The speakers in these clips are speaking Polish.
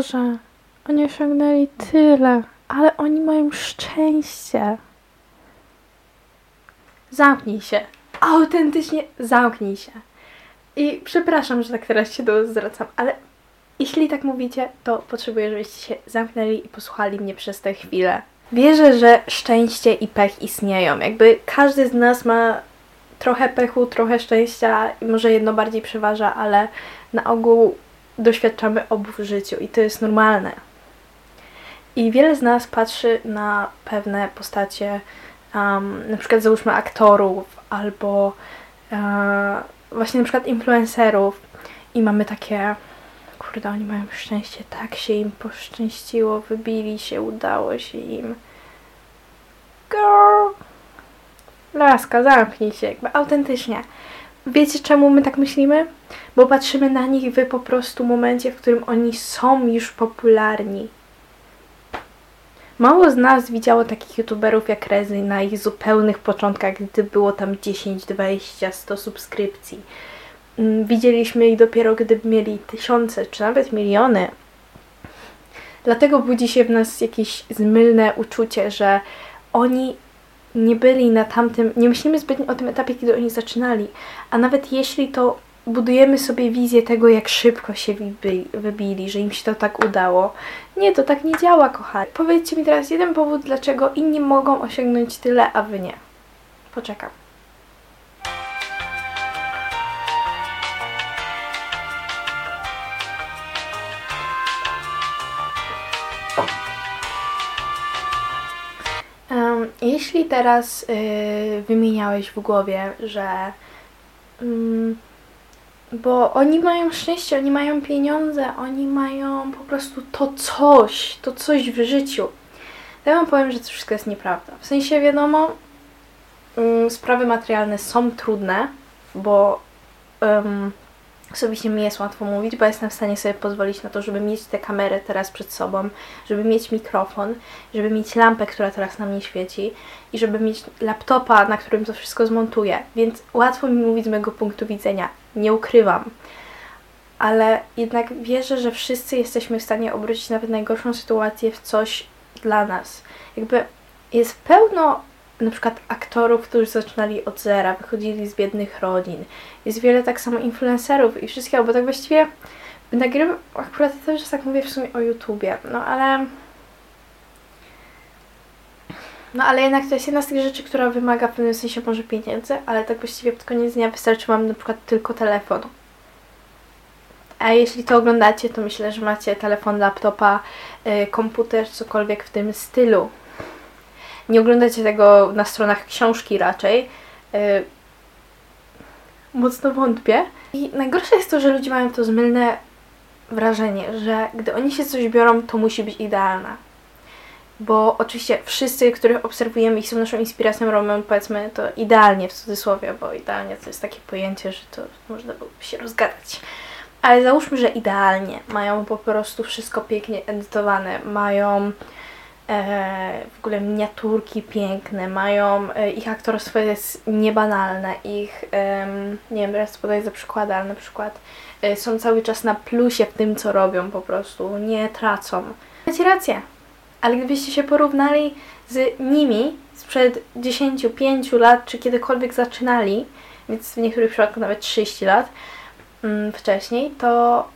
Boże, oni osiągnęli tyle, ale oni mają szczęście. Zamknij się. Autentycznie zamknij się. I przepraszam, że tak teraz się do was zwracam, ale jeśli tak mówicie, to potrzebuję, żebyście się zamknęli i posłuchali mnie przez tę chwilę. Wierzę, że szczęście i pech istnieją. Jakby każdy z nas ma trochę pechu, trochę szczęścia może jedno bardziej przeważa, ale na ogół doświadczamy obu w życiu i to jest normalne. I wiele z nas patrzy na pewne postacie, um, na przykład załóżmy aktorów albo uh, właśnie na przykład influencerów i mamy takie kurde, oni mają szczęście, tak się im poszczęściło, wybili się, udało się im. Girl! Laska, zamknij się, jakby autentycznie. Wiecie czemu my tak myślimy? Bo patrzymy na nich w po prostu momencie, w którym oni są już popularni. Mało z nas widziało takich youtuberów jak Rezy na ich zupełnych początkach, gdy było tam 10, 20, 100 subskrypcji. Mm, widzieliśmy ich dopiero, gdy mieli tysiące, czy nawet miliony. Dlatego budzi się w nas jakieś zmylne uczucie, że oni nie byli na tamtym, nie myślimy zbytnio o tym etapie, kiedy oni zaczynali, a nawet jeśli to budujemy sobie wizję tego, jak szybko się wybili, że im się to tak udało. Nie, to tak nie działa, kochani. Powiedzcie mi teraz jeden powód, dlaczego inni mogą osiągnąć tyle, a wy nie. Poczekam. Teraz yy, wymieniałeś w głowie, że yy, bo oni mają szczęście, oni mają pieniądze, oni mają po prostu to coś, to coś w życiu. Ja wam powiem, że to wszystko jest nieprawda. W sensie wiadomo, yy, sprawy materialne są trudne, bo Osobiście mi jest łatwo mówić, bo jestem w stanie sobie pozwolić na to, żeby mieć tę kamerę teraz przed sobą, żeby mieć mikrofon, żeby mieć lampę, która teraz na mnie świeci i żeby mieć laptopa, na którym to wszystko zmontuję. Więc łatwo mi mówić z mojego punktu widzenia. Nie ukrywam. Ale jednak wierzę, że wszyscy jesteśmy w stanie obrócić nawet najgorszą sytuację w coś dla nas. Jakby jest pełno na przykład aktorów, którzy zaczynali od zera, wychodzili z biednych rodzin. Jest wiele tak samo influencerów i wszystkiego, bo tak właściwie nagrywam, akurat ja też tak mówię w sumie o YouTubie, no ale... No ale jednak to jest jedna z tych rzeczy, która wymaga w pewnym sensie może pieniędzy, ale tak właściwie pod koniec dnia wystarczy mam na przykład tylko telefon. A jeśli to oglądacie, to myślę, że macie telefon, laptopa, yy, komputer, cokolwiek w tym stylu. Nie oglądacie tego na stronach książki raczej. Yy, mocno wątpię. I najgorsze jest to, że ludzie mają to zmylne wrażenie, że gdy oni się coś biorą, to musi być idealna. Bo oczywiście wszyscy, których obserwujemy i są naszą inspiracją, robią powiedzmy to idealnie w cudzysłowie, bo idealnie to jest takie pojęcie, że to można byłoby się rozgadać. Ale załóżmy, że idealnie. Mają po prostu wszystko pięknie edytowane, mają w ogóle miniaturki piękne, mają, e, ich aktorstwo jest niebanalne, ich, nie wiem, teraz podaję za przykład, ale na przykład e, są cały czas na plusie w tym, co robią po prostu, nie tracą. Macie rację, ale gdybyście się porównali z nimi sprzed 10, 5 lat, czy kiedykolwiek zaczynali, więc w niektórych przypadkach nawet 30 lat mm, wcześniej, to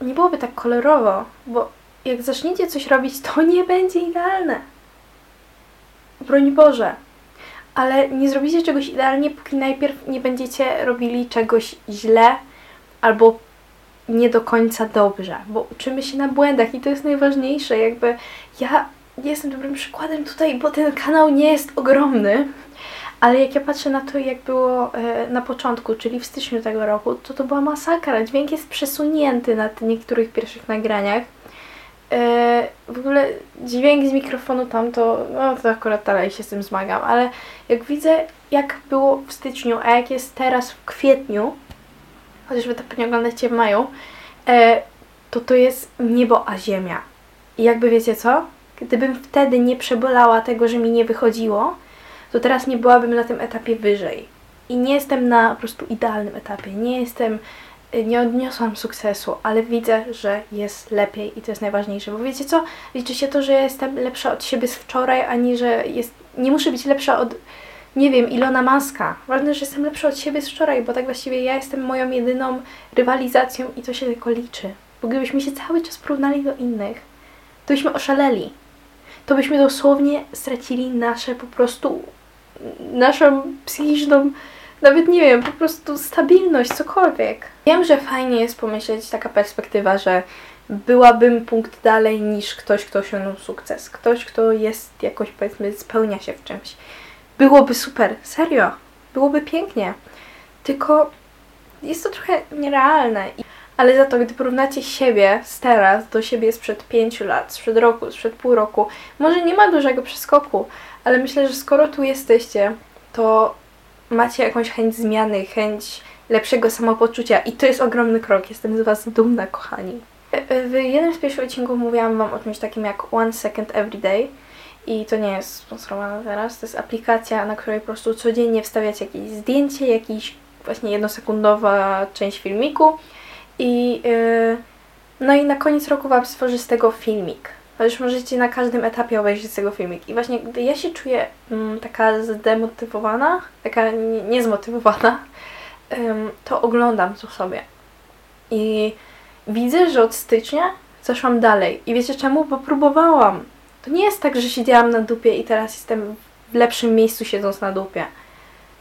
nie byłoby tak kolorowo, bo jak zaczniecie coś robić, to nie będzie idealne. Broń Boże. Ale nie zrobicie czegoś idealnie, póki najpierw nie będziecie robili czegoś źle albo nie do końca dobrze, bo uczymy się na błędach i to jest najważniejsze. Jakby ja jestem dobrym przykładem tutaj, bo ten kanał nie jest ogromny, ale jak ja patrzę na to, jak było e, na początku, czyli w styczniu tego roku, to to była masakra. Dźwięk jest przesunięty na niektórych pierwszych nagraniach. E, w ogóle dźwięk z mikrofonu tam to, no to akurat dalej się z tym zmagam, ale jak widzę jak było w styczniu, a jak jest teraz w kwietniu, chociaż wy to pewnie oglądacie w maju, e, to to jest niebo a ziemia. I jakby wiecie co? Gdybym wtedy nie przebolała tego, że mi nie wychodziło, to teraz nie byłabym na tym etapie wyżej. I nie jestem na po prostu idealnym etapie. Nie jestem nie odniosłam sukcesu, ale widzę, że jest lepiej i to jest najważniejsze. Bo wiecie co? Liczy się to, że ja jestem lepsza od siebie z wczoraj, ani że jest... nie muszę być lepsza od, nie wiem, Ilona Maska. Ważne, że jestem lepsza od siebie z wczoraj, bo tak właściwie ja jestem moją jedyną rywalizacją i to się tylko liczy. Bo gdybyśmy się cały czas porównali do innych, to byśmy oszaleli. To byśmy dosłownie stracili nasze po prostu, naszą psychiczną nawet nie wiem, po prostu stabilność, cokolwiek. Wiem, że fajnie jest pomyśleć taka perspektywa, że byłabym punkt dalej niż ktoś, kto osiągnął sukces. Ktoś, kto jest jakoś, powiedzmy, spełnia się w czymś. Byłoby super, serio. Byłoby pięknie. Tylko jest to trochę nierealne. Ale za to, gdy porównacie siebie z teraz do siebie sprzed pięciu lat, sprzed roku, sprzed pół roku, może nie ma dużego przeskoku, ale myślę, że skoro tu jesteście, to macie jakąś chęć zmiany, chęć lepszego samopoczucia i to jest ogromny krok. Jestem z Was dumna, kochani. W jednym z pierwszych odcinków mówiłam Wam o czymś takim jak One Second Every Day i to nie jest sponsorowane teraz. To jest aplikacja, na której po prostu codziennie wstawiacie jakieś zdjęcie, jakiś właśnie jednosekundowa część filmiku i yy, no i na koniec roku Wam stworzy z tego filmik już możecie na każdym etapie obejrzeć tego filmik. I właśnie gdy ja się czuję mm, taka zdemotywowana, taka niezmotywowana, to oglądam to sobie. I widzę, że od stycznia zeszłam dalej. I wiecie czemu? Bo próbowałam. To nie jest tak, że siedziałam na dupie i teraz jestem w lepszym miejscu siedząc na dupie.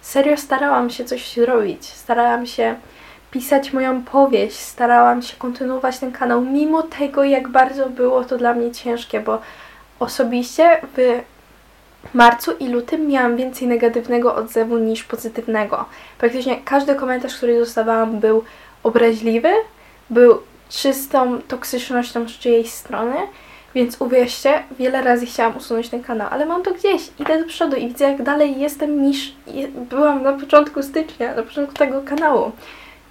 Serio starałam się coś zrobić. Starałam się pisać moją powieść, starałam się kontynuować ten kanał, mimo tego, jak bardzo było to dla mnie ciężkie, bo osobiście w marcu i lutym miałam więcej negatywnego odzewu niż pozytywnego. Praktycznie każdy komentarz, który dostawałam, był obraźliwy, był czystą toksycznością z czyjejś strony, więc uwierzcie, wiele razy chciałam usunąć ten kanał, ale mam to gdzieś, idę do przodu i widzę, jak dalej jestem niż byłam na początku stycznia, na początku tego kanału.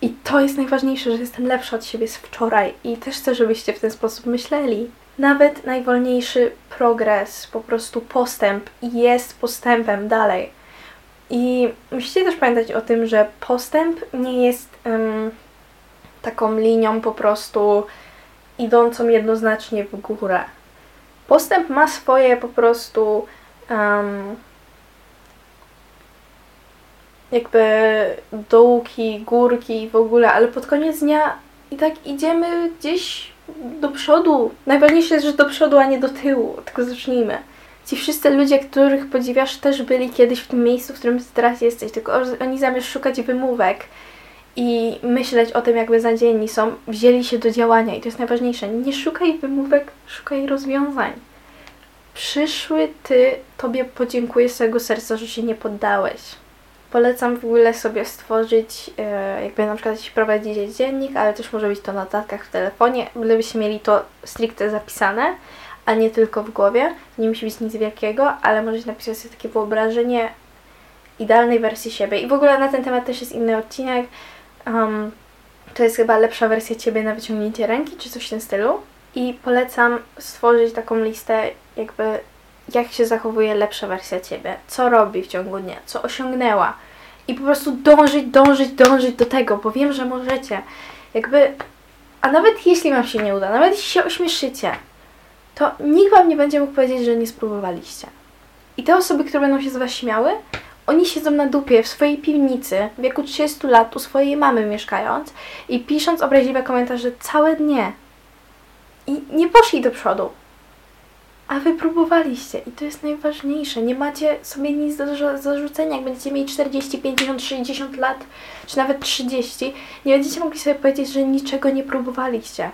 I to jest najważniejsze, że jestem lepsza od siebie z wczoraj i też chcę, żebyście w ten sposób myśleli. Nawet najwolniejszy progres, po prostu postęp jest postępem dalej. I musicie też pamiętać o tym, że postęp nie jest um, taką linią po prostu idącą jednoznacznie w górę. Postęp ma swoje po prostu um, jakby dołki, górki w ogóle, ale pod koniec dnia i tak idziemy gdzieś do przodu. Najważniejsze jest, że do przodu, a nie do tyłu. Tylko zacznijmy. Ci wszyscy ludzie, których podziwiasz, też byli kiedyś w tym miejscu, w którym teraz jesteś, tylko oni zamiast szukać wymówek i myśleć o tym, jak beznadziejni są, wzięli się do działania i to jest najważniejsze. Nie szukaj wymówek, szukaj rozwiązań. Przyszły ty tobie podziękuję z całego serca, że się nie poddałeś polecam w ogóle sobie stworzyć, e, jakby na przykład prowadzić dziennik, ale też może być to na notatkach w telefonie, gdybyście mieli to stricte zapisane, a nie tylko w głowie. Nie musi być nic wielkiego, ale możecie napisać sobie takie wyobrażenie idealnej wersji siebie. I w ogóle na ten temat też jest inny odcinek. Um, to jest chyba lepsza wersja Ciebie na wyciągnięcie ręki, czy coś w tym stylu. I polecam stworzyć taką listę jakby jak się zachowuje lepsza wersja Ciebie, co robi w ciągu dnia, co osiągnęła. I po prostu dążyć, dążyć, dążyć do tego, bo wiem, że możecie. Jakby, a nawet jeśli Wam się nie uda, nawet jeśli się ośmieszycie, to nikt Wam nie będzie mógł powiedzieć, że nie spróbowaliście. I te osoby, które będą się z Was śmiały, oni siedzą na dupie w swojej piwnicy w wieku 30 lat u swojej mamy mieszkając i pisząc obraźliwe komentarze całe dnie. I nie poszli do przodu. A wy próbowaliście i to jest najważniejsze. Nie macie sobie nic do zarzucenia. Jak będziecie mieli 40, 50, 60 lat, czy nawet 30, nie będziecie mogli sobie powiedzieć, że niczego nie próbowaliście.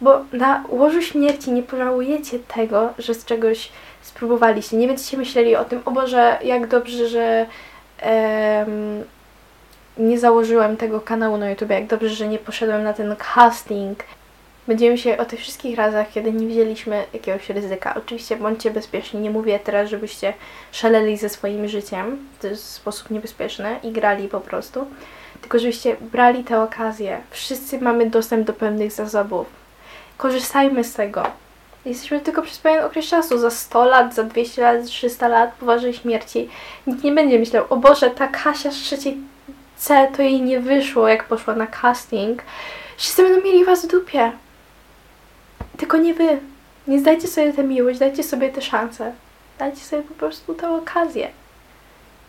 Bo na łożu śmierci nie pożałujecie tego, że z czegoś spróbowaliście. Nie będziecie myśleli o tym, o Boże, jak dobrze, że em, nie założyłem tego kanału na YouTube, jak dobrze, że nie poszedłem na ten casting, Będziemy się o tych wszystkich razach, kiedy nie wzięliśmy jakiegoś ryzyka. Oczywiście bądźcie bezpieczni. Nie mówię teraz, żebyście szaleli ze swoim życiem w sposób niebezpieczny i grali po prostu. Tylko żebyście brali te okazje. Wszyscy mamy dostęp do pewnych zasobów. Korzystajmy z tego. Jesteśmy tylko przez pewien okres czasu. Za 100 lat, za 200 lat, 300 lat poważnej śmierci nikt nie będzie myślał, o Boże, ta Kasia z trzeciej C to jej nie wyszło, jak poszła na casting. Wszyscy będą mieli was w dupie. Tylko nie wy. Nie zdajcie sobie tę miłość, dajcie sobie tę szansę. Dajcie sobie po prostu tę okazję.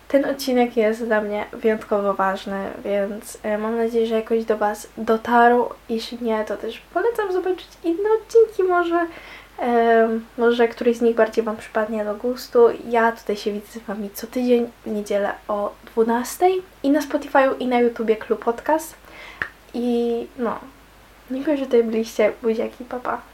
Ten odcinek jest dla mnie wyjątkowo ważny, więc e, mam nadzieję, że jakoś do Was dotarł. Jeśli nie, to też polecam zobaczyć inne odcinki, może, e, może któryś z nich bardziej Wam przypadnie do gustu. Ja tutaj się widzę z Wami co tydzień w niedzielę o 12 i na Spotify'u i na YouTubie Klub Podcast. I no, dziękuję, że tutaj byliście. Buziaki, papa.